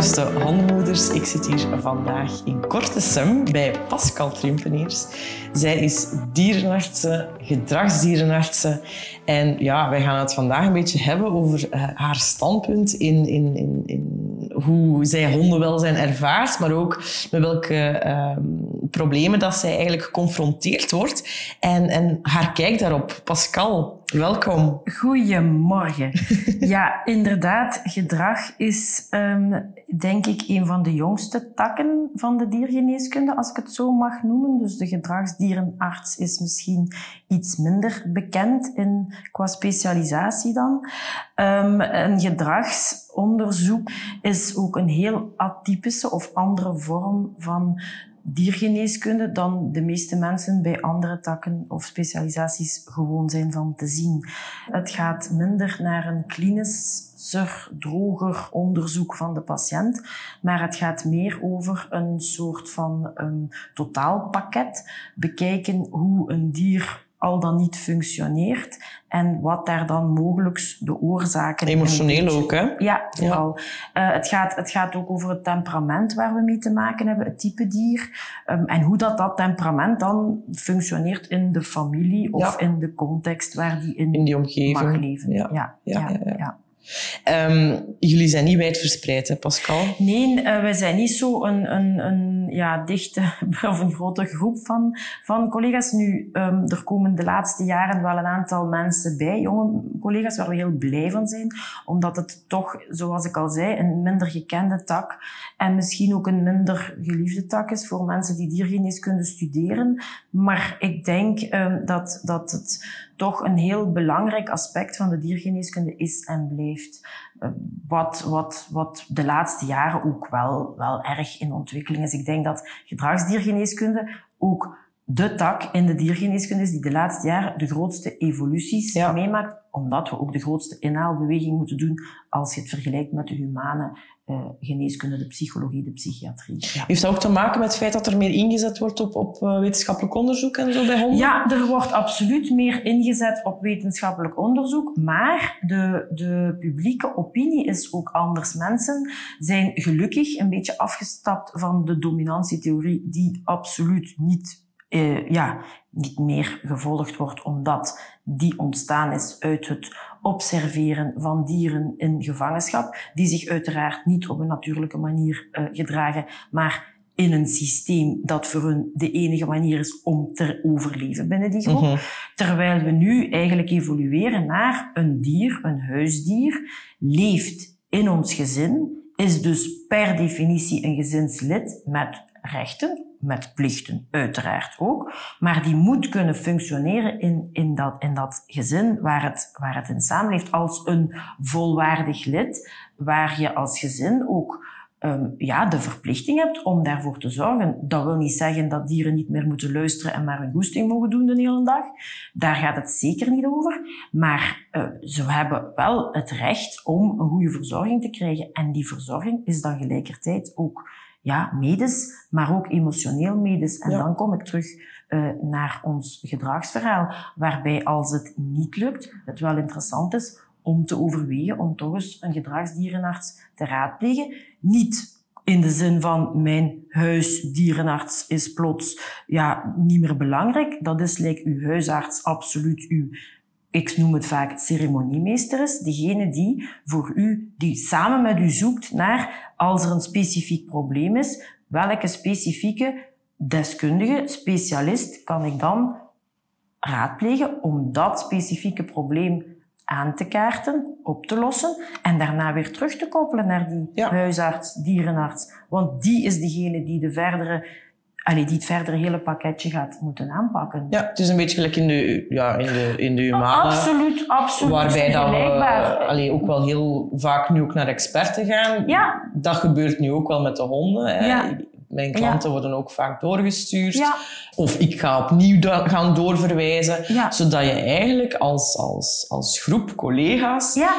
Bewuste Hondenmoeders. Ik zit hier vandaag in Kortesum bij Pascal Trimpeniers. Zij is dierenartse, gedragsdierenartse. En ja, wij gaan het vandaag een beetje hebben over uh, haar standpunt in, in, in, in, hoe zij hondenwelzijn ervaart, maar ook met welke uh, problemen dat zij eigenlijk geconfronteerd wordt. En, en haar kijk daarop. Pascal, welkom. Goedemorgen. ja, inderdaad, gedrag is um, denk ik een van de jongste takken van de diergeneeskunde, als ik het zo mag noemen. Dus de gedragsdierenarts is misschien iets minder bekend in, qua specialisatie dan. Um, een gedragsonderzoek is ook een heel atypische of andere vorm van diergeneeskunde dan de meeste mensen bij andere takken of specialisaties gewoon zijn van te zien. Het gaat minder naar een klinischer, droger onderzoek van de patiënt, maar het gaat meer over een soort van een totaalpakket. Bekijken hoe een dier al dan niet functioneert en wat daar dan mogelijk de oorzaken Emotioneel ook, hè? Ja, vooral. Ja. Uh, het, gaat, het gaat ook over het temperament waar we mee te maken hebben, het type dier. Um, en hoe dat, dat temperament dan functioneert in de familie of ja. in de context waar die in, in die omgeving mag leven. Ja. Ja, ja, ja. Um, jullie zijn niet wijdverspreid, hè, Pascal? Nee, uh, wij zijn niet zo een, een, een ja, dichte of een grote groep van, van collega's. Nu, um, er komen de laatste jaren wel een aantal mensen bij, jonge collega's, waar we heel blij van zijn. Omdat het toch, zoals ik al zei, een minder gekende tak en misschien ook een minder geliefde tak is voor mensen die diergeneeskunde studeren. Maar ik denk um, dat, dat het toch een heel belangrijk aspect van de diergeneeskunde is en blijft. Wat, wat, wat de laatste jaren ook wel, wel erg in ontwikkeling is. Ik denk dat gedragsdiergeneeskunde ook de tak in de diergeneeskunde is die de laatste jaren de grootste evoluties ja. meemaakt, omdat we ook de grootste inhaalbeweging moeten doen als je het vergelijkt met de humane uh, geneeskunde, de psychologie, de psychiatrie. Ja. Heeft dat ook te maken met het feit dat er meer ingezet wordt op, op uh, wetenschappelijk onderzoek en zo bij honden? Ja, er wordt absoluut meer ingezet op wetenschappelijk onderzoek, maar de, de publieke opinie is ook anders. Mensen zijn gelukkig een beetje afgestapt van de dominantietheorie die absoluut niet uh, ja, niet meer gevolgd wordt omdat die ontstaan is uit het observeren van dieren in gevangenschap, die zich uiteraard niet op een natuurlijke manier uh, gedragen, maar in een systeem dat voor hun de enige manier is om te overleven binnen die groep. Mm -hmm. Terwijl we nu eigenlijk evolueren naar een dier, een huisdier, leeft in ons gezin, is dus per definitie een gezinslid met rechten, met plichten uiteraard ook, maar die moet kunnen functioneren in, in, dat, in dat gezin waar het, waar het in samenleeft als een volwaardig lid, waar je als gezin ook um, ja, de verplichting hebt om daarvoor te zorgen. Dat wil niet zeggen dat dieren niet meer moeten luisteren en maar hun goesting mogen doen de hele dag. Daar gaat het zeker niet over. Maar uh, ze hebben wel het recht om een goede verzorging te krijgen. En die verzorging is dan gelijkertijd ook ja, medisch, maar ook emotioneel medisch. En ja. dan kom ik terug uh, naar ons gedragsverhaal, waarbij als het niet lukt, het wel interessant is om te overwegen om toch eens een gedragsdierenarts te raadplegen. Niet in de zin van mijn huisdierenarts is plots ja, niet meer belangrijk. Dat is like uw huisarts absoluut uw ik noem het vaak ceremoniemeester is, degene die voor u, die samen met u zoekt naar, als er een specifiek probleem is, welke specifieke deskundige, specialist kan ik dan raadplegen om dat specifieke probleem aan te kaarten, op te lossen en daarna weer terug te koppelen naar die ja. huisarts, dierenarts. Want die is degene die de verdere allee, die het verdere hele pakketje gaat moeten aanpakken. Ja, het is een beetje gelijk in de, ja, in de, in de humane. Absoluut, absoluut. Waarbij dan allee, ook wel heel vaak nu ook naar experten gaan. Ja. Dat gebeurt nu ook wel met de honden. Hè. Ja. mijn klanten worden ook vaak doorgestuurd. Ja. Of ik ga opnieuw do- gaan doorverwijzen. Ja. Zodat je eigenlijk als, als, als groep collega's Ja,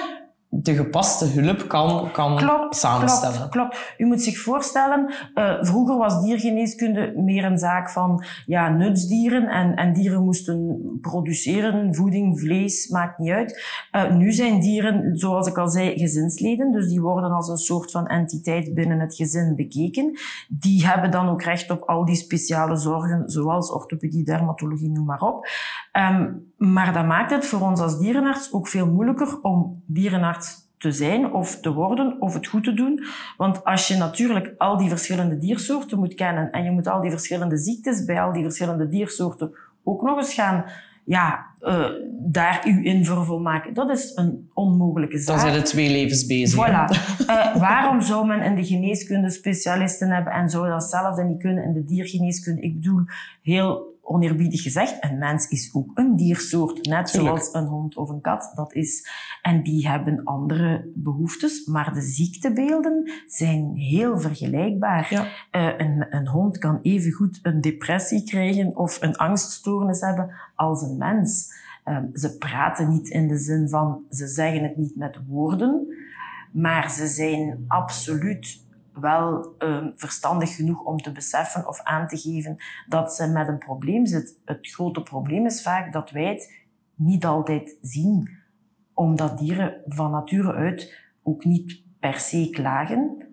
de gepaste hulp kan, kan klopt. samenstellen. Klopt, klopt. U moet zich voorstellen, eh, vroeger was diergeneeskunde meer een zaak van ja, nutsdieren en, en dieren moesten produceren, voeding, vlees, maakt niet uit. Eh, nu zijn dieren, zoals ik al zei, gezinsleden, dus die worden als een soort van entiteit binnen het gezin bekeken. Die hebben dan ook recht op al die speciale zorgen, zoals orthopedie, dermatologie, noem maar op. Ehm, maar dat maakt het voor ons als dierenarts ook veel moeilijker om dierenarts te zijn of te worden of het goed te doen. Want als je natuurlijk al die verschillende diersoorten moet kennen en je moet al die verschillende ziektes bij al die verschillende diersoorten ook nog eens gaan ja, eh, daar uw in vervolmaken, dat is een onmogelijke zaak. Dan zijn er twee levens bezig. Voilà. Eh, waarom zou men in de geneeskunde specialisten hebben en zou datzelfde niet kunnen in de diergeneeskunde? Ik bedoel, heel oneerbiedig gezegd, een mens is ook een diersoort, net zoals een hond of een kat. Dat is, en die hebben andere behoeftes, maar de ziektebeelden zijn heel vergelijkbaar. Ja. Eh, een, een hond kan evengoed een depressie krijgen of een angststoornis hebben als een mens. Ehm, ze praten niet in de zin van, ze zeggen het niet met woorden, maar ze zijn absoluut wel ehm, verstandig genoeg om te beseffen of aan te geven dat ze met een probleem zit. Het grote probleem is vaak dat wij het niet altijd zien, omdat dieren van nature uit ook niet per se klagen.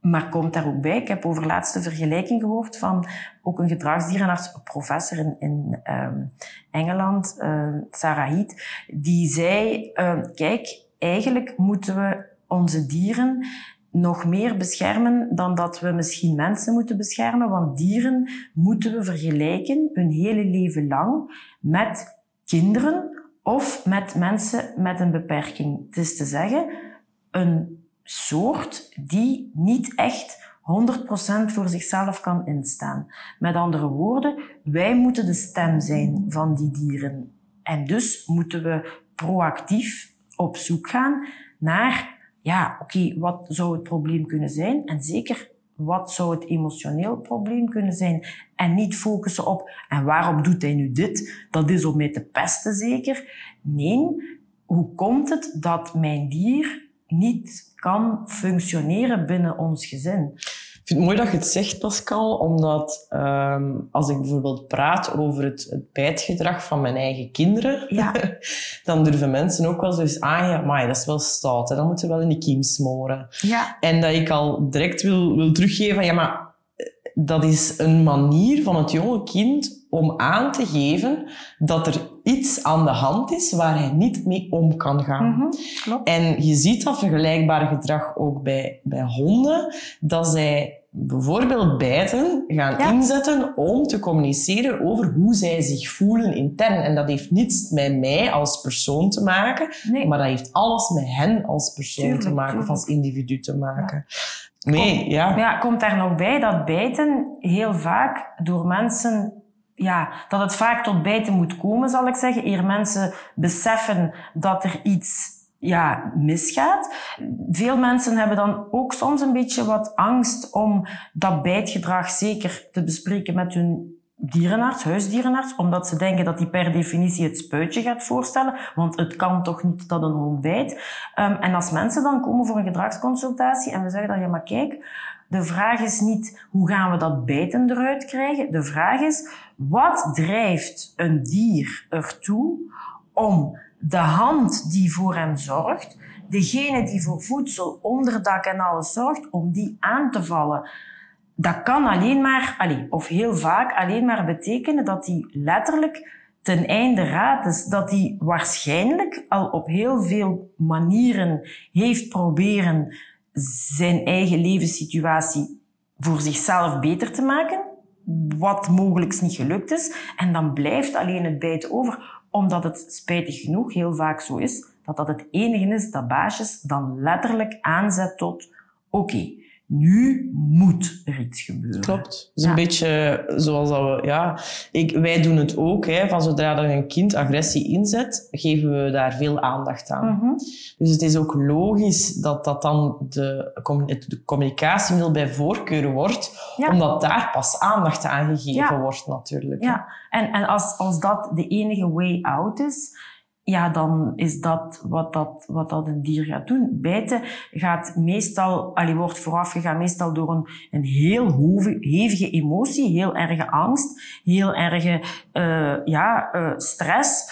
Maar komt daar ook bij, ik heb over laatste vergelijking gehoord van ook een gedragsdierenarts, een professor in, in ehm, Engeland, ehm, Sarah Heath, die zei, kijk, eigenlijk moeten we onze dieren nog meer beschermen dan dat we misschien mensen moeten beschermen, want dieren moeten we vergelijken hun hele leven lang met kinderen of met mensen met een beperking. Het is te zeggen, een soort die niet echt 100% voor zichzelf kan instaan. Met andere woorden, wij moeten de stem zijn van die dieren. En dus moeten we proactief op zoek gaan naar, ja, oké, wat zou het probleem kunnen zijn? En zeker, wat zou het emotioneel probleem kunnen zijn? En niet focussen op, en waarom doet hij nu dit? Dat is om mij te pesten zeker. Nee, hoe komt het dat mijn dier niet kan functioneren binnen ons gezin? Ik vind het mooi dat je het zegt, Pascal, omdat ehm, als ik bijvoorbeeld praat over het, het bijtgedrag van mijn eigen kinderen, Ja. dan durven mensen ook wel zo eens aan, ja, maar dat is wel stout, hè. dat moeten we wel in de kiem smoren. Ja, En dat ik al direct wil, wil teruggeven ja, maar eh, dat is een manier van het jonge kind om aan te geven dat er iets aan de hand is waar hij niet mee om kan gaan. mhm, klopt. En je ziet dat vergelijkbare gedrag ook bij, bij honden, dat zij bijvoorbeeld bijten gaan Ja. inzetten om te communiceren over hoe zij zich voelen intern. En dat heeft niets met mij als persoon te maken, Nee, maar dat heeft alles met hen als persoon te Tuurlijk, maken, of als individu te maken. Nee, ja. Ja, komt daar nog bij dat bijten heel vaak door mensen... Ja, dat het vaak tot bijten moet komen, zal ik zeggen. Eer mensen beseffen dat er iets ja, misgaat. Veel mensen hebben dan ook soms een beetje wat angst om dat bijtgedrag zeker te bespreken met hun dierenarts, huisdierenarts, omdat ze denken dat die per definitie het spuitje gaat voorstellen, want het kan toch niet dat een hond bijt. Ehm, en als mensen dan komen voor een gedragsconsultatie en we zeggen dan, ja maar kijk, de vraag is niet hoe gaan we dat bijten eruit krijgen, de vraag is wat drijft een dier ertoe om de hand die voor hem zorgt, degene die voor voedsel, onderdak en alles zorgt, om die aan te vallen. Dat kan alleen maar, allee, of heel vaak alleen maar betekenen dat hij letterlijk ten einde raad is. Dat hij waarschijnlijk al op heel veel manieren heeft proberen zijn eigen levenssituatie voor zichzelf beter te maken, wat mogelijk niet gelukt is. En dan blijft alleen het bijten over, omdat het spijtig genoeg heel vaak zo is, dat dat het enige is dat baasjes dan letterlijk aanzet tot, oké, Nu moet er iets gebeuren. Klopt. Het is een beetje zoals dat we... Ja, ik, wij doen het ook. Hè, van zodra er een kind agressie inzet, geven we daar veel aandacht aan. Mhm. Dus het is ook logisch dat dat dan de, de communicatiemiddel bij voorkeur wordt, Ja. omdat daar pas aandacht aan gegeven Ja. wordt natuurlijk. Ja, en, en als, als dat de enige way out is, ja, dan is dat wat dat, wat dat een dier gaat doen. Bijten gaat meestal, allee, wordt voorafgegaan meestal door een, een heel hevige emotie, heel erge angst, heel erge eh, ja, eh, stress.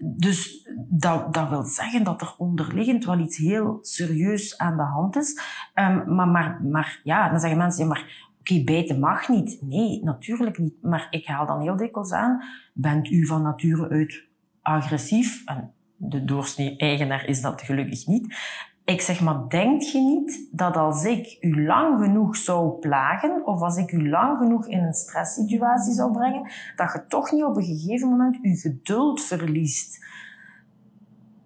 Dus dat, dat wil zeggen dat er onderliggend wel iets heel serieus aan de hand is. Ehm, maar, maar, maar ja, dan zeggen mensen, ja, maar oké, bijten mag niet. Nee, natuurlijk niet. Maar ik haal dan heel dikwijls aan, bent u van nature uit agressief? En de doorsnee eigenaar is dat gelukkig niet. Ik zeg maar, denkt je niet dat als ik u lang genoeg zou plagen, of als ik u lang genoeg in een stresssituatie zou brengen, dat je toch niet op een gegeven moment uw geduld verliest?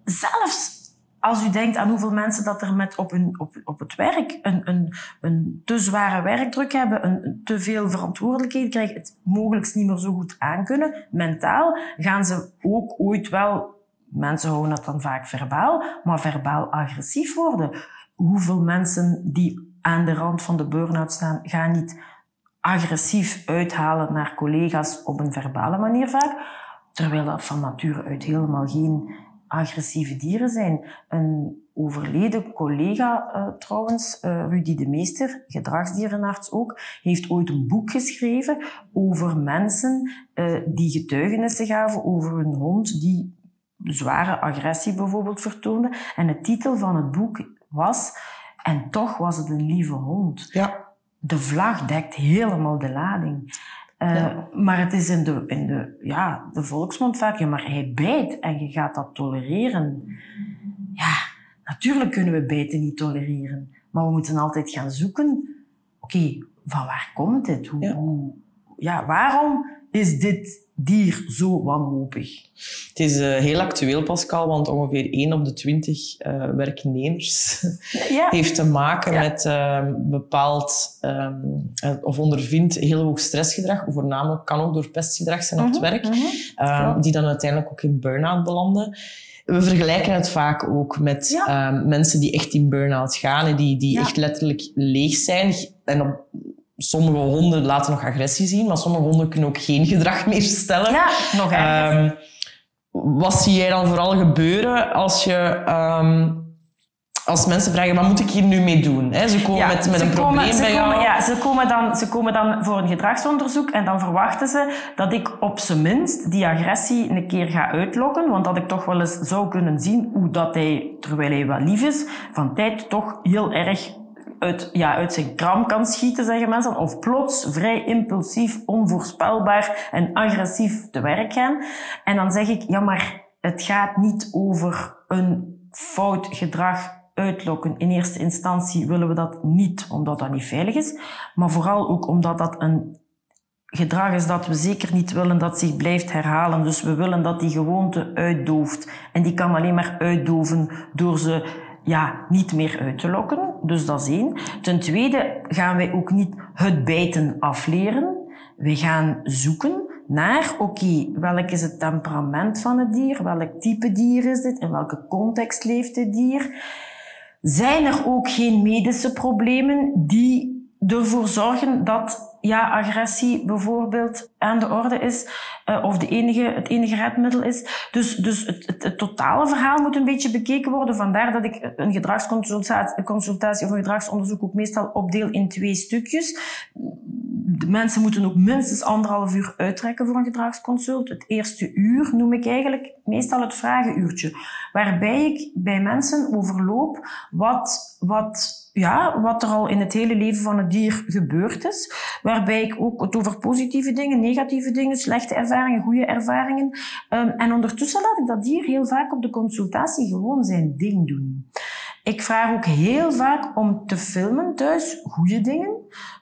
Zelfs als u denkt aan hoeveel mensen dat er met op, hun, op, op het werk een, een, een te zware werkdruk hebben, een, een te veel verantwoordelijkheden krijgen, het mogelijk niet meer zo goed aankunnen, mentaal, gaan ze ook ooit wel, mensen houden dat dan vaak verbaal, maar verbaal agressief worden. Hoeveel mensen die aan de rand van de burn-out staan, gaan niet agressief uithalen naar collega's op een verbale manier vaak, terwijl dat van nature uit helemaal geen agressieve dieren zijn. Een overleden collega eh, trouwens, eh, Rudy de Meester, gedragsdierenarts ook, heeft ooit een boek geschreven over mensen eh, die getuigenissen gaven over een hond die zware agressie bijvoorbeeld vertoonde. En de titel van het boek was En toch was het een lieve hond Ja. de vlag dekt helemaal de lading. Eh, Ja. Maar het is in de, in de, ja, de volksmond vaak, ja, maar hij bijt en je gaat dat tolereren. Ja, natuurlijk kunnen we bijten niet tolereren. Maar we moeten altijd gaan zoeken, oké, van waar komt dit? Hoe, Ja. hoe- ja, waarom is dit dier zo wanhopig? Het is eh, heel actueel, Pascal, want ongeveer 1 op de 20 eh, werknemers Ja, heeft te maken Ja. met ehm, bepaald ehm, eh, of ondervindt heel hoog stressgedrag, voornamelijk kan ook door pestgedrag zijn op het Mhm, werk, mhm. ehm, die dan uiteindelijk ook in burn-out belanden. We vergelijken het vaak ook met Ja. mensen die echt in burn-out gaan en die, die Ja. echt letterlijk leeg zijn. En op, sommige honden laten nog agressie zien, maar sommige honden kunnen ook geen gedrag meer stellen. Ja, nog erger. Ehm, wat zie jij dan vooral gebeuren als je... ehm, als mensen vragen, wat moet ik hier nu mee doen? Hè, ze komen Ja, met, met ze een komen- probleem bij komen, jou. Ja, ze komen, dan, ze komen dan voor een gedragsonderzoek en dan verwachten ze dat ik op zijn minst die agressie een keer ga uitlokken. Want dat ik toch wel eens zou kunnen zien hoe dat hij, terwijl hij wel lief is, van tijd toch heel erg uit, ja, uit zijn kram kan schieten, zeggen mensen. Of plots vrij impulsief, onvoorspelbaar en agressief te werk gaan. En dan zeg ik, ja, maar het gaat niet over een fout gedrag uitlokken. In eerste instantie willen we dat niet, omdat dat niet veilig is. Maar vooral ook omdat dat een gedrag is dat we zeker niet willen dat zich blijft herhalen. Dus we willen dat die gewoonte uitdooft. En die kan alleen maar uitdoven door ze ja, niet meer uit te lokken. Dus dat is één. Ten tweede gaan wij ook niet het bijten afleren. We gaan zoeken naar, oké, welk is het temperament van het dier? Welk type dier is dit? In welke context leeft dit dier? Zijn er ook geen medische problemen die ervoor zorgen dat ja, agressie bijvoorbeeld aan de orde is, eh, of de enige, het enige redmiddel is. Dus, dus het, het, totale verhaal moet een beetje bekeken worden. Vandaar dat ik een gedragsconsultatie of een gedragsonderzoek ook meestal opdeel in twee stukjes. De mensen moeten ook minstens anderhalf uur uittrekken voor een gedragsconsult. Het eerste uur noem ik eigenlijk meestal het vragenuurtje, waarbij ik bij mensen overloop wat, wat, ja, wat er al in het hele leven van het dier gebeurd is. Waarbij ik ook het over positieve dingen, negatieve dingen, slechte ervaringen, goede ervaringen. Um, en ondertussen laat ik dat dier heel vaak op de consultatie gewoon zijn ding doen. Ik vraag ook heel vaak om te filmen thuis, goede dingen,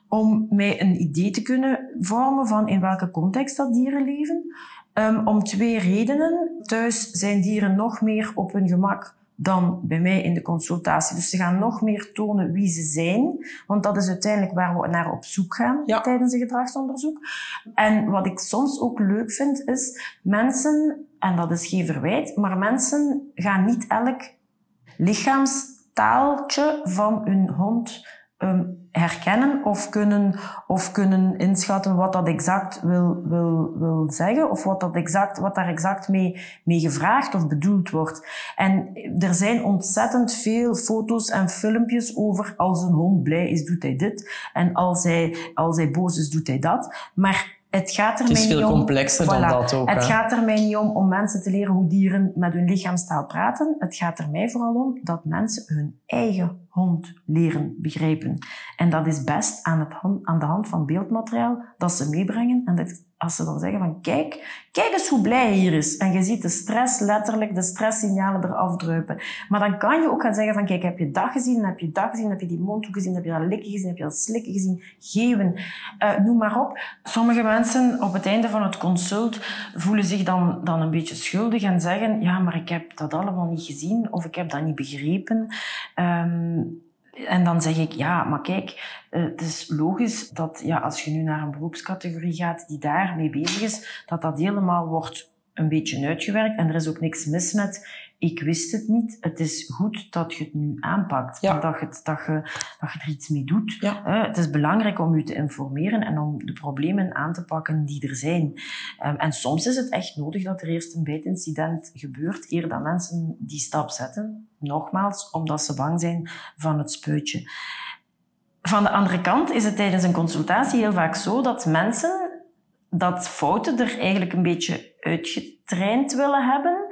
om mij een idee te kunnen vormen van in welke context dat dieren leven. Um, om twee redenen. Thuis zijn dieren nog meer op hun gemak dan bij mij in de consultatie. Dus ze gaan nog meer tonen wie ze zijn, want dat is uiteindelijk waar we naar op zoek gaan tijdens een gedragsonderzoek. En wat ik soms ook leuk vind, is mensen, en dat is geen verwijt, maar mensen gaan niet elk lichaamstaaltje van hun hond um, herkennen of kunnen, of kunnen inschatten wat dat exact wil, wil, wil zeggen of wat, dat exact, wat daar exact mee, mee gevraagd of bedoeld wordt. En er zijn ontzettend veel foto's en filmpjes over als een hond blij is, doet hij dit. En als hij, als hij boos is, doet hij dat. Maar het gaat er het is veel niet om, complexer dan dat ook. Het hè? gaat er mij niet om om mensen te leren hoe dieren met hun lichaamstaal praten. Het gaat er mij vooral om dat mensen hun eigen hond leren begrijpen. En dat is best aan, het aan de hand van beeldmateriaal dat ze meebrengen. En dat, als ze dan zeggen van kijk, kijk eens hoe blij hij hier is. En je ziet de stress, letterlijk de stresssignalen eraf druipen. Maar dan kan je ook gaan zeggen van kijk, heb je dat gezien? Heb je dat gezien? Heb je die mondhoek gezien? Heb je dat likken gezien? Heb je dat slikken gezien? Geven. Uh, noem maar op. Sommige mensen op het einde van het consult voelen zich dan, dan een beetje schuldig en zeggen ja, maar ik heb dat allemaal niet gezien of ik heb dat niet begrepen. Um, en dan zeg ik, ja, maar kijk, het is logisch dat ja, als je nu naar een beroepscategorie gaat die daarmee bezig is, dat dat helemaal wordt een beetje uitgewerkt. En er is ook niks mis met, ik wist het niet. Het is goed dat je het nu aanpakt. Ja. Dat, je, dat, je, dat je er iets mee doet. Ja. Het is belangrijk om je te informeren en om de problemen aan te pakken die er zijn. En soms is het echt nodig dat er eerst een bijtincident gebeurt, eer dat mensen die stap zetten. Nogmaals, omdat ze bang zijn van het spuitje. Van de andere kant is het tijdens een consultatie heel vaak zo dat mensen dat fouten er eigenlijk een beetje uitgetraind willen hebben.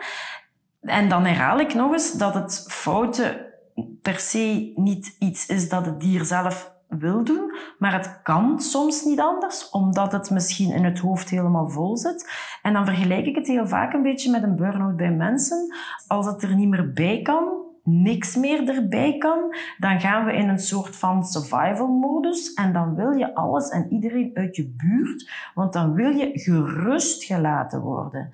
En dan herhaal ik nog eens dat het fouten per se niet iets is dat het dier zelf wil doen, maar het kan soms niet anders, omdat het misschien in het hoofd helemaal vol zit. En dan vergelijk ik het heel vaak een beetje met een burn-out bij mensen. Als het er niet meer bij kan, niks meer erbij kan, dan gaan we in een soort van survival modus en dan wil je alles en iedereen uit je buurt, want dan wil je gerust gelaten worden.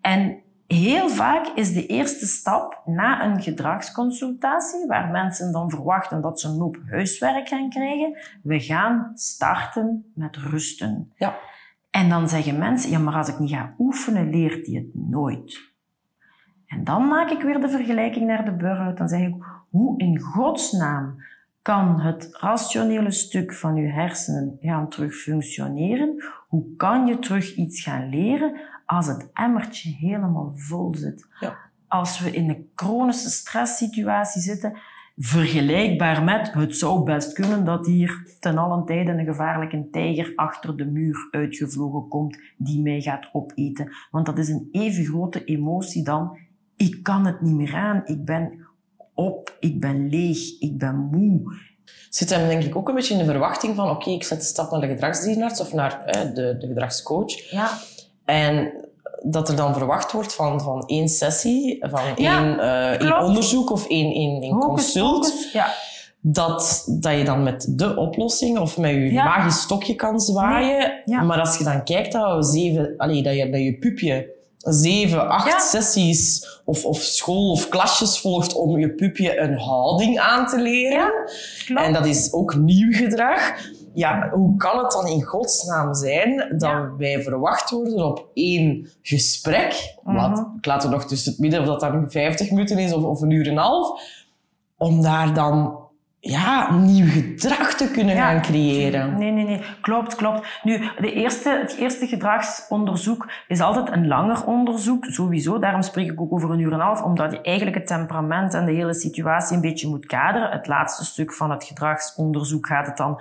En heel vaak is de eerste stap na een gedragsconsultatie, waar mensen dan verwachten dat ze een hoop huiswerk gaan krijgen, we gaan starten met rusten. Ja. En dan zeggen mensen, ja, maar als ik niet ga oefenen, leert hij het nooit. En dan maak ik weer de vergelijking naar de burn-out. Dan zeg ik, hoe in godsnaam kan het rationele stuk van je hersenen gaan terug functioneren? Hoe kan je terug iets gaan leren als het emmertje helemaal vol zit? Ja. Als we in een chronische stresssituatie zitten, vergelijkbaar met het zou best kunnen dat hier ten allen tijde een gevaarlijke tijger achter de muur uitgevlogen komt die mij gaat opeten. Want dat is een even grote emotie dan ik kan het niet meer aan, ik ben op, ik ben leeg, ik ben moe. Zit hem denk ik ook een beetje in de verwachting van oké, ik zet de stap naar de gedragsdierenarts of naar eh, de, de gedragscoach. Ja. En dat er dan verwacht wordt van, van één sessie, van Ja, één, eh, één onderzoek of één, één, één consult. Ja. Dat, dat je dan met de oplossing of met je Ja. magisch stokje kan zwaaien. Maar als je dan kijkt dat, we zeven, allee, dat je bij je pupje zeven, acht Ja. sessies of, of school of klasjes volgt om je pupje een houding aan te leren. Ja. En dat is ook nieuw gedrag. Ja, hoe kan het dan in godsnaam zijn dat Ja. wij verwacht worden op één gesprek, Mhm. laat, ik laat er nog tussen het midden of dat dan 50 minuten is of, of een uur en een half, om daar dan ja, nieuw gedrag te kunnen Ja. gaan creëren. Nee, nee, nee. Klopt, klopt. Nu, de eerste, het eerste gedragsonderzoek is altijd een langer onderzoek, sowieso. Daarom spreek ik ook over een uur en een half, omdat je eigenlijk het temperament en de hele situatie een beetje moet kaderen. Het laatste stuk van het gedragsonderzoek gaat het dan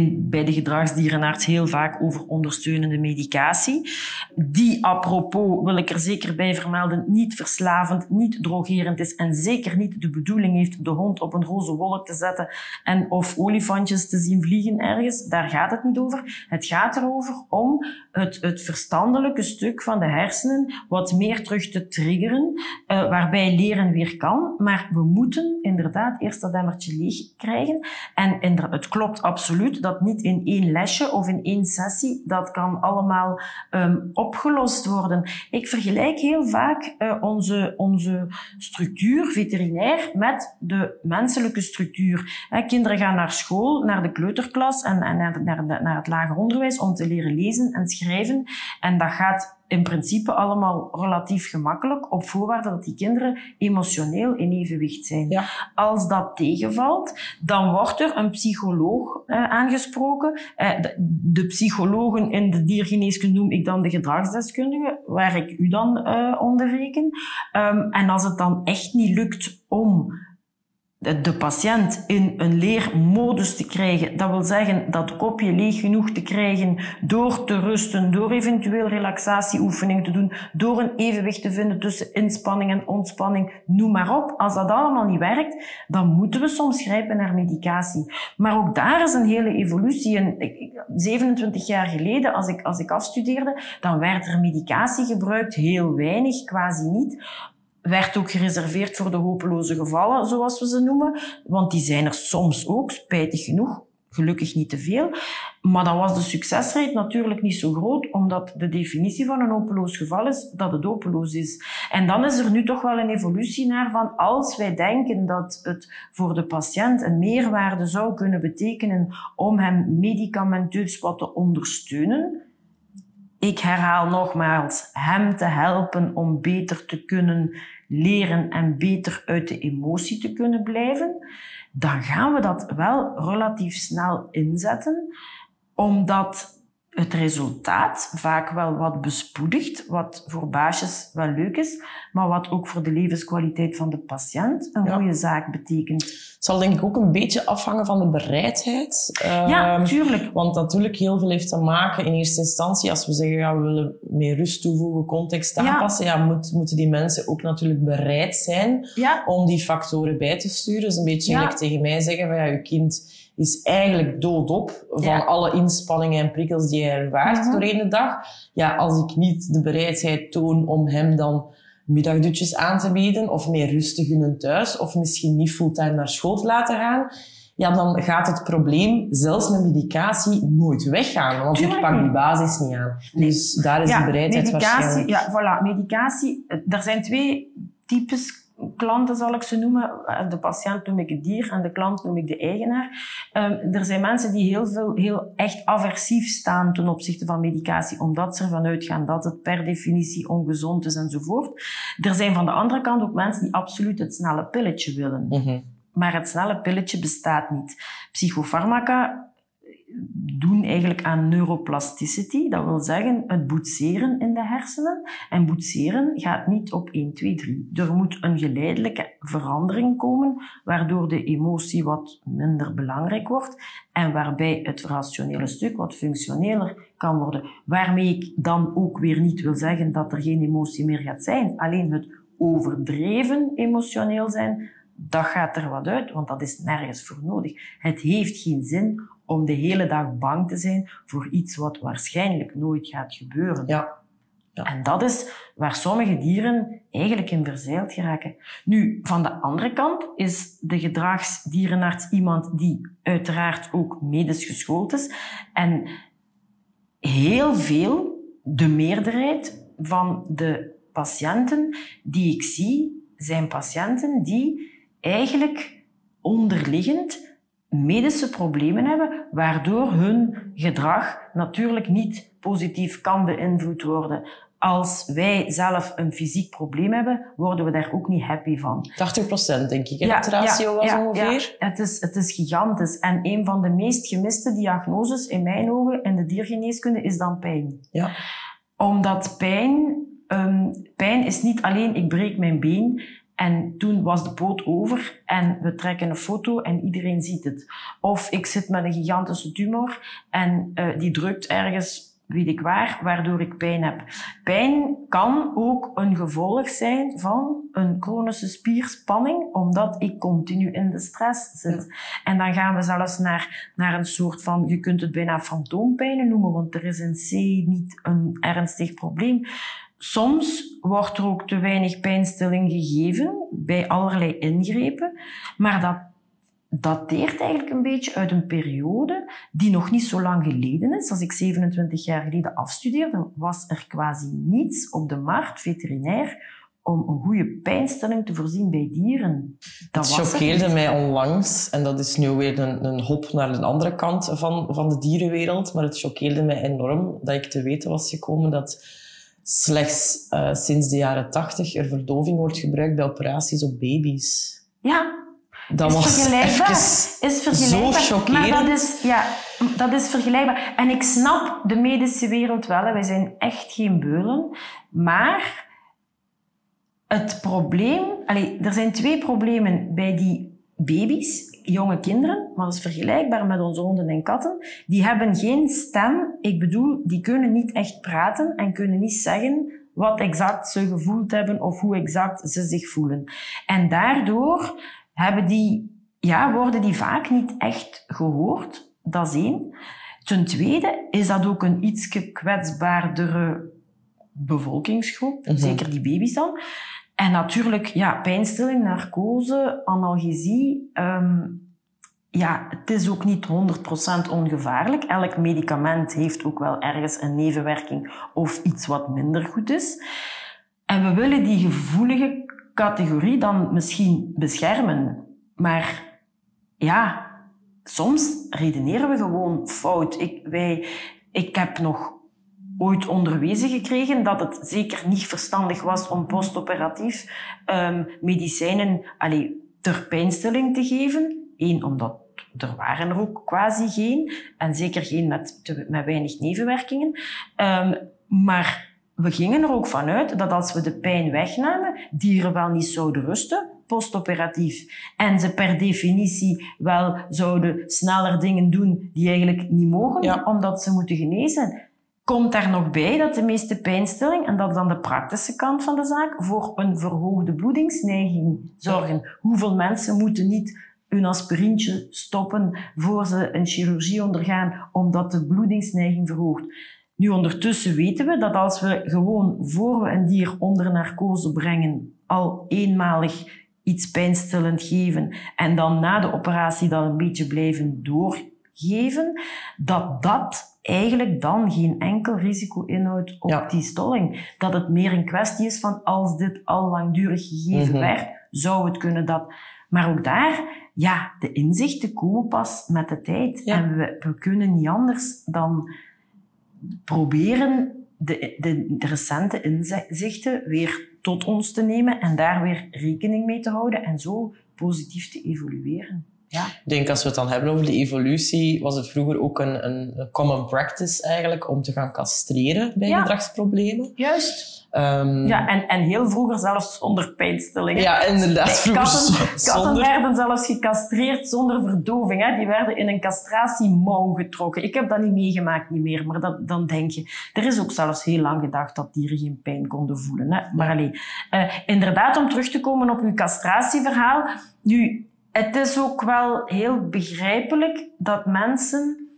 bij de gedragsdierenarts heel vaak over ondersteunende medicatie. Die, apropos, wil ik er zeker bij vermelden, niet verslavend, niet drogerend is en zeker niet de bedoeling heeft de hond op een roze wolk te zetten en of olifantjes te zien vliegen ergens. Daar gaat het niet over. Het gaat erover om het, het verstandelijke stuk van de hersenen wat meer terug te triggeren, eh, waarbij leren weer kan. Maar we moeten inderdaad eerst dat emmertje leeg krijgen. En het klopt absoluut dat niet in één lesje of in één sessie. Dat kan allemaal um, opgelost worden. Ik vergelijk heel vaak uh, onze, onze structuur veterinair met de menselijke structuur. Kinderen gaan naar school, naar de kleuterklas en, en naar, naar het lager onderwijs om te leren lezen en schrijven. En dat gaat in principe allemaal relatief gemakkelijk, op voorwaarde dat die kinderen emotioneel in evenwicht zijn. Ja. Als dat tegenvalt, dan wordt er een psycholoog eh, aangesproken. Eh, de, de, psychologen in de diergeneeskunde noem ik dan de gedragsdeskundigen, waar ik u dan uh, onder reken. Um, en als het dan echt niet lukt om de patiënt in een leermodus te krijgen. Dat wil zeggen dat kopje leeg genoeg te krijgen door te rusten, door eventueel relaxatieoefeningen te doen, door een evenwicht te vinden tussen inspanning en ontspanning, noem maar op. Als dat allemaal niet werkt, dan moeten we soms grijpen naar medicatie. Maar ook daar is een hele evolutie. En 27 jaar geleden, als ik, als ik afstudeerde, dan werd er medicatie gebruikt, heel weinig, quasi niet werd ook gereserveerd voor de hopeloze gevallen, zoals we ze noemen. Want die zijn er soms ook, spijtig genoeg. Gelukkig niet te veel. Maar dan was de succesrate natuurlijk niet zo groot, omdat de definitie van een hopeloos geval is dat het hopeloos is. En dan is er nu toch wel een evolutie naar van als wij denken dat het voor de patiënt een meerwaarde zou kunnen betekenen om hem medicamenteus wat te ondersteunen, ik herhaal nogmaals, hem te helpen om beter te kunnen leren en beter uit de emotie te kunnen blijven, dan gaan we dat wel relatief snel inzetten, omdat het resultaat vaak wel wat bespoedigt, wat voor baasjes wel leuk is, maar wat ook voor de levenskwaliteit van de patiënt een goede zaak betekent. Het zal denk ik ook een beetje afhangen van de bereidheid. Ja, um, tuurlijk. Want natuurlijk heel veel heeft te maken in eerste instantie, als we zeggen ja, we willen meer rust toevoegen, context aanpassen, ja, moet, moeten die mensen ook natuurlijk bereid zijn ja. om die factoren bij te sturen. Dus een beetje gelijk tegen mij zeggen van ja, je kind is eigenlijk doodop van alle inspanningen en prikkels die hij ervaart mm -hmm. doorheen de dag. Ja, als ik niet de bereidheid toon om hem dan middagdutjes aan te bieden of meer rust te gunnen thuis of misschien niet fulltime naar school te laten gaan, ja, dan gaat het probleem, zelfs met medicatie, nooit weggaan. Want Tuurlijk. ik pak die basis niet aan. Dus daar is ja, de bereidheid medicatie, waarschijnlijk. Ja, voilà. Medicatie, er zijn twee types klanten, zal ik ze noemen. De patiënt noem ik het dier en de klant noem ik de eigenaar. Um, er zijn mensen die heel veel, heel echt aversief staan ten opzichte van medicatie, omdat ze ervan uitgaan dat het per definitie ongezond is enzovoort. Er zijn van de andere kant ook mensen die absoluut het snelle pilletje willen. Mm -hmm. Maar het snelle pilletje bestaat niet. Psychofarmaca doen eigenlijk aan neuroplasticity. Dat wil zeggen het boetseren in de hersenen. En boetseren gaat niet op 1, 2, 3. Er moet een geleidelijke verandering komen, waardoor de emotie wat minder belangrijk wordt en waarbij het rationele stuk wat functioneler kan worden. Waarmee ik dan ook weer niet wil zeggen dat er geen emotie meer gaat zijn. Alleen het overdreven emotioneel zijn, dat gaat er wat uit, want dat is nergens voor nodig. Het heeft geen zin om de hele dag bang te zijn voor iets wat waarschijnlijk nooit gaat gebeuren. Ja. ja. En dat is waar sommige dieren eigenlijk in verzeild geraken. Nu, van de andere kant is de gedragsdierenarts iemand die uiteraard ook medisch geschoold is. En heel veel, de meerderheid van de patiënten die ik zie, zijn patiënten die eigenlijk onderliggend medische problemen hebben, waardoor hun gedrag natuurlijk niet positief kan beïnvloed worden. Als wij zelf een fysiek probleem hebben, worden we daar ook niet happy van. 80 procent, denk ik, ja, het ratio was ja, ongeveer. Ja, het, is, het is gigantisch. En een van de meest gemiste diagnoses in mijn ogen in de diergeneeskunde is dan pijn. Ja. Omdat pijn, um, pijn is niet alleen ik breek mijn been, en toen was de poot over en we trekken een foto en iedereen ziet het. Of ik zit met een gigantische tumor en uh, die drukt ergens, weet ik waar, waardoor ik pijn heb. Pijn kan ook een gevolg zijn van een chronische spierspanning, omdat ik continu in de stress zit. Ja. En dan gaan we zelfs naar, naar een soort van, je kunt het bijna fantoompijnen noemen, want er is in C niet een ernstig probleem. Soms wordt er ook te weinig pijnstilling gegeven bij allerlei ingrepen, maar dat dateert eigenlijk een beetje uit een periode die nog niet zo lang geleden is. Als ik 27 jaar geleden afstudeerde, was er quasi niets op de markt, veterinair, om een goede pijnstelling te voorzien bij dieren. Dat choqueerde mij onlangs, en dat is nu weer een, een hop naar de andere kant van, van de dierenwereld, maar het choqueerde mij enorm dat ik te weten was gekomen dat slechts uh, sinds de jaren tachtig er verdoving wordt gebruikt bij operaties op baby's. Ja, dat is was vergelijkbaar. Is vergelijkbaar. Zo chockerend. Maar dat is, ja, dat is vergelijkbaar. En ik snap de medische wereld wel. Wij zijn echt geen beulen. Maar het probleem... Allez, er zijn twee problemen bij die baby's, jonge kinderen, maar dat is vergelijkbaar met onze honden en katten. Die hebben geen stem. Ik bedoel, die kunnen niet echt praten en kunnen niet zeggen wat exact ze gevoeld hebben of hoe exact ze zich voelen. En daardoor hebben die, ja, worden die vaak niet echt gehoord. Dat is één. Ten tweede is dat ook een iets kwetsbaardere bevolkingsgroep, mhm. zeker die baby's dan. En natuurlijk, ja, pijnstilling, narcose, analgesie. Um, ja, het is ook niet 100% ongevaarlijk. Elk medicament heeft ook wel ergens een nevenwerking of iets wat minder goed is. En we willen die gevoelige categorie dan misschien beschermen. Maar ja, soms redeneren we gewoon fout. Ik, wij, ik heb nog ooit onderwezen gekregen dat het zeker niet verstandig was om postoperatief um, medicijnen allee, ter pijnstilling te geven. Eén, omdat er waren er ook quasi geen. En zeker geen met, met weinig nevenwerkingen. Um, maar we gingen er ook vanuit dat als we de pijn wegnamen, dieren wel niet zouden rusten, postoperatief. En ze per definitie wel zouden sneller dingen doen die eigenlijk niet mogen, omdat ze moeten genezen. Komt daar nog bij dat de meeste pijnstilling, en dat is dan de praktische kant van de zaak, voor een verhoogde bloedingsneiging zorgen. Hoeveel mensen moeten niet hun aspirintje stoppen voor ze een chirurgie ondergaan, omdat de bloedingsneiging verhoogt. Nu, ondertussen weten we dat als we gewoon voor we een dier onder narcose brengen, al eenmalig iets pijnstillend geven en dan na de operatie dat een beetje blijven doorgeven, dat dat eigenlijk dan geen enkel risico inhoudt op die stolling. Dat het meer een kwestie is van als dit al langdurig gegeven mm werd, zou het kunnen dat. Maar ook daar, ja, de inzichten komen pas met de tijd. En we, we kunnen niet anders dan proberen de, de, de, recente inzichten weer tot ons te nemen en daar weer rekening mee te houden en zo positief te evolueren. Ja. Ik denk als we het dan hebben over de evolutie, was het vroeger ook een, een common practice eigenlijk om te gaan castreren bij gedragsproblemen. Juist. Um, ja, en, en heel vroeger zelfs zonder pijnstillingen. Ja, inderdaad. Vroeger katten, katten werden zelfs gecastreerd zonder verdoving. Hè. Die werden in een castratiemouw getrokken. Ik heb dat niet meegemaakt, niet meer. Maar dat, dan denk je... Er is ook zelfs heel lang gedacht dat dieren geen pijn konden voelen. Hè. Maar alleen, uh, inderdaad, om terug te komen op uw castratieverhaal. Nu, het is ook wel heel begrijpelijk dat mensen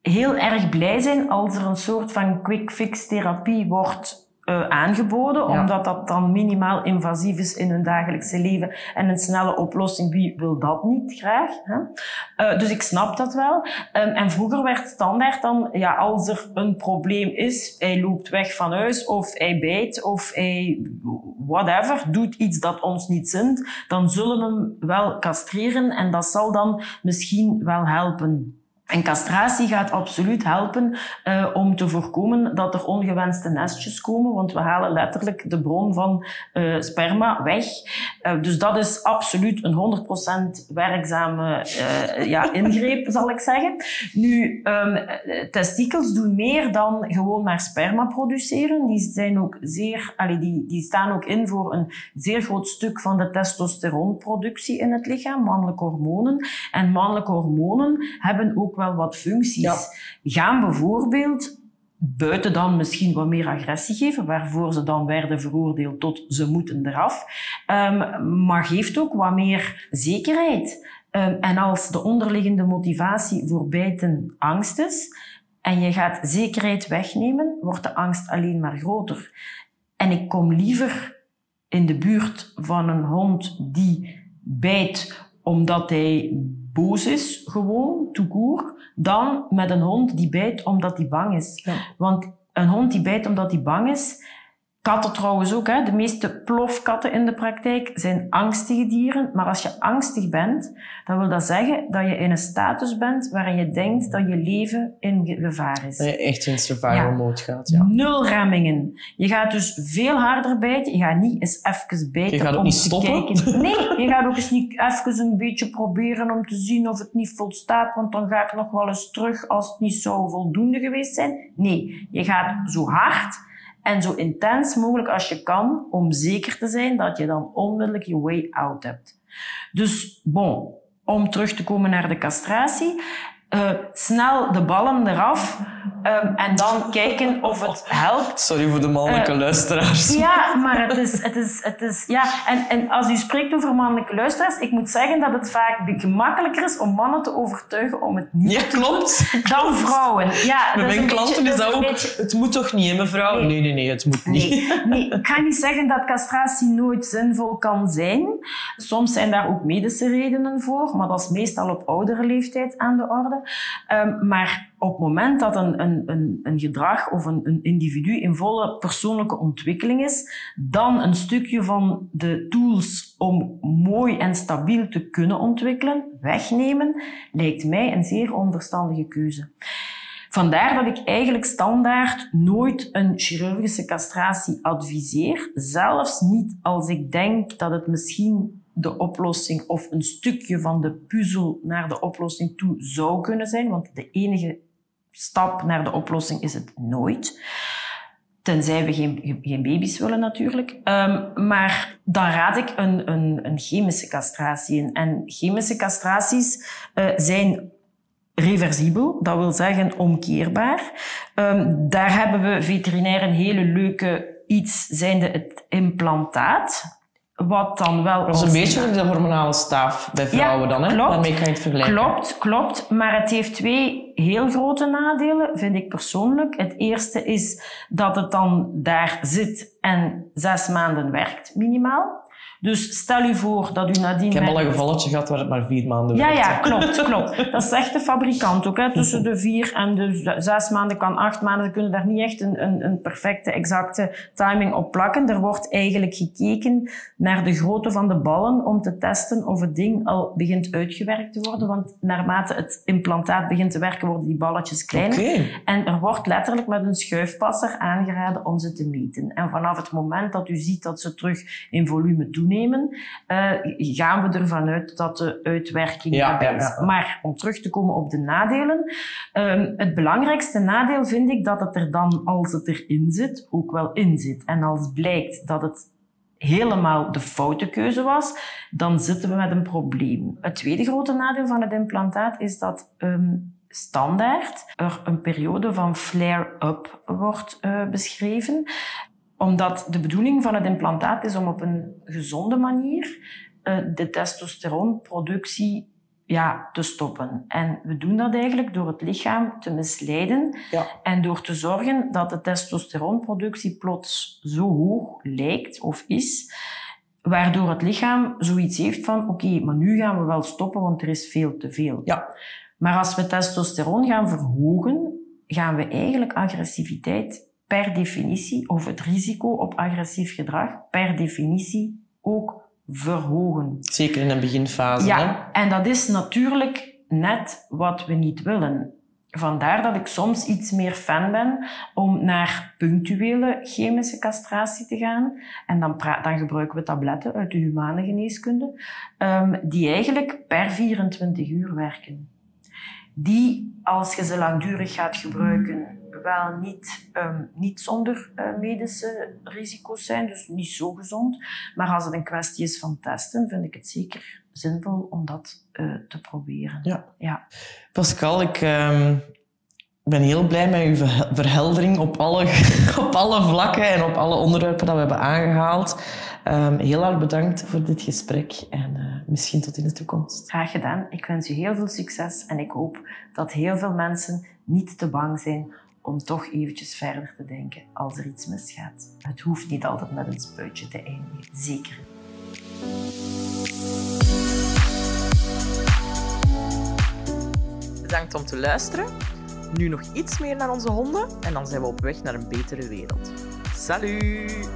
heel erg blij zijn als er een soort van quick fix therapie wordt uh, aangeboden, omdat dat dan minimaal invasief is in hun dagelijkse leven en een snelle oplossing. Wie wil dat niet graag? Hè? Uh, dus ik snap dat wel. Um, en vroeger werd standaard dan, ja, als er een probleem is, hij loopt weg van huis of hij bijt of hij whatever, doet iets dat ons niet zint, dan zullen we hem wel castreren en dat zal dan misschien wel helpen. En castratie gaat absoluut helpen uh, om te voorkomen dat er ongewenste nestjes komen, want we halen letterlijk de bron van uh, sperma weg. Uh, dus dat is absoluut een 100% werkzame ja, ingreep, zal ik zeggen. Nu, um, testikels doen meer dan gewoon maar sperma produceren. Die, zijn ook zeer, allee, die, die staan ook in voor een zeer groot stuk van de testosteronproductie in het lichaam, mannelijke hormonen. En mannelijke hormonen hebben ook wel wat functies. Gaan bijvoorbeeld buiten dan misschien wat meer agressie geven, waarvoor ze dan werden veroordeeld tot ze moeten eraf, um, maar geeft ook wat meer zekerheid. Um, en als de onderliggende motivatie voor bijten angst is, en je gaat zekerheid wegnemen, wordt de angst alleen maar groter. En ik kom liever in de buurt van een hond die bijt omdat hij boos is, gewoon, toekoer, dan met een hond die bijt omdat hij bang is. Ja. Want een hond die bijt omdat hij bang is, Katten trouwens ook. Hè. De meeste plofkatten in de praktijk zijn angstige dieren. Maar als je angstig bent, dan wil dat zeggen dat je in een status bent waarin je denkt dat je leven in gevaar is. Dat je echt in survival Ja. mode gaat. Ja. Nul remmingen. Je gaat dus veel harder bijten. Je gaat niet eens even bijten Je gaat ook om niet te stoppen? kijken. Nee, je gaat ook eens niet even een beetje proberen om te zien of het niet volstaat, want dan ga ik nog wel eens terug als het niet zou voldoende geweest zijn. Nee, je gaat zo hard en zo intens mogelijk als je kan, om zeker te zijn dat je dan onmiddellijk je way out hebt. Dus, bon, om terug te komen naar de castratie. Eh, snel de ballen eraf ehm, en dan kijken of het helpt. Sorry voor de mannelijke Eh, luisteraars. Ja, maar het is, het is, het is, ja. En, en als u spreekt over mannelijke luisteraars, ik moet zeggen dat het vaak gemakkelijker is om mannen te overtuigen om het niet Ja, klopt. dan vrouwen. Ja, Bij mijn klanten beetje- is dat ook. beetje- Het moet toch niet, hè, mevrouw? Nee. Nee, nee, nee, het moet niet. Nee, nee, ik ga niet zeggen dat castratie nooit zinvol kan zijn. Soms zijn daar ook medische redenen voor, maar dat is meestal op oudere leeftijd aan de orde. Ehm, maar op het moment dat een, een, een, een gedrag of een, een individu in volle persoonlijke ontwikkeling is, dan een stukje van de tools om mooi en stabiel te kunnen ontwikkelen wegnemen, lijkt mij een zeer onverstandige keuze. Vandaar dat ik eigenlijk standaard nooit een chirurgische castratie adviseer. Zelfs niet als ik denk dat het misschien de oplossing of een stukje van de puzzel naar de oplossing toe zou kunnen zijn. Want de enige stap naar de oplossing is het nooit. Tenzij we geen, geen baby's willen natuurlijk. Ehm, maar dan raad ik een, een, een chemische castratie in. En chemische castraties eh, zijn reversibel, dat wil zeggen omkeerbaar. Ehm, daar hebben we veterinair een hele leuke iets, zijnde het implantaat. Wat dan wel... Dat is een beetje de hormonale staaf bij vrouwen dan, hè? klopt. Daarmee kan je het vergelijken. Klopt, klopt. Maar het heeft twee heel grote nadelen, vind ik persoonlijk. Het eerste is dat het dan daar zit en zes maanden werkt, minimaal. Dus stel u voor dat u nadien... Ik heb al een gevalletje gehad waar het maar vier maanden ja, ja, klopt, klopt. Dat zegt de fabrikant ook. Hè. Tussen de vier en de zes maanden kan acht maanden. Ze kunnen daar niet echt een, een, een perfecte, exacte timing op plakken. Er wordt eigenlijk gekeken naar de grootte van de ballen om te testen of het ding al begint uitgewerkt te worden. Want naarmate het implantaat begint te werken, worden die balletjes kleiner. Oké. En er wordt letterlijk met een schuifpasser aangeraden om ze te meten. En vanaf het moment dat u ziet dat ze terug in volume toenemen, eh, gaan we ervan uit dat de uitwerking Ja, is. ja. Maar om terug te komen op de nadelen. ehm, het belangrijkste nadeel vind ik dat het er dan, als het erin zit, ook wel in zit. En als blijkt dat het helemaal de foute keuze was, dan zitten we met een probleem. Het tweede grote nadeel van het implantaat is dat ehm, standaard er een periode van flare-up wordt eh, beschreven omdat de bedoeling van het implantaat is om op een gezonde manier eh, de testosteronproductie ja, te stoppen. En we doen dat eigenlijk door het lichaam te misleiden Ja. en door te zorgen dat de testosteronproductie plots zo hoog lijkt of is, waardoor het lichaam zoiets heeft van oké, maar nu gaan we wel stoppen, want er is veel te veel. Ja. Maar als we testosteron gaan verhogen, gaan we eigenlijk agressiviteit per definitie, of het risico op agressief gedrag, per definitie ook verhogen. Zeker in een beginfase. hè. Ja, en dat is natuurlijk net wat we niet willen. Vandaar dat ik soms iets meer fan ben om naar punctuele chemische castratie te gaan. En dan, dan gebruiken we tabletten uit de humane geneeskunde, ehm, die eigenlijk per 24 uur werken. Die, als je ze langdurig gaat gebruiken, wel niet, ehm, niet zonder eh, medische risico's zijn, dus niet zo gezond. Maar als het een kwestie is van testen, vind ik het zeker zinvol om dat eh, te proberen. Ja. ja. Pascal, ik ehm, ben heel blij met uw verhe- verheldering op alle, op alle vlakken en op alle onderwerpen dat we hebben aangehaald. Ehm, heel erg bedankt voor dit gesprek en eh, misschien tot in de toekomst. Graag gedaan. Ik wens u heel veel succes en ik hoop dat heel veel mensen niet te bang zijn om toch eventjes verder te denken als er iets misgaat. Het hoeft niet altijd met een spuitje te eindigen. Zeker. bedankt om te luisteren. Nu nog iets meer naar onze honden en dan zijn we op weg naar een betere wereld. Salut!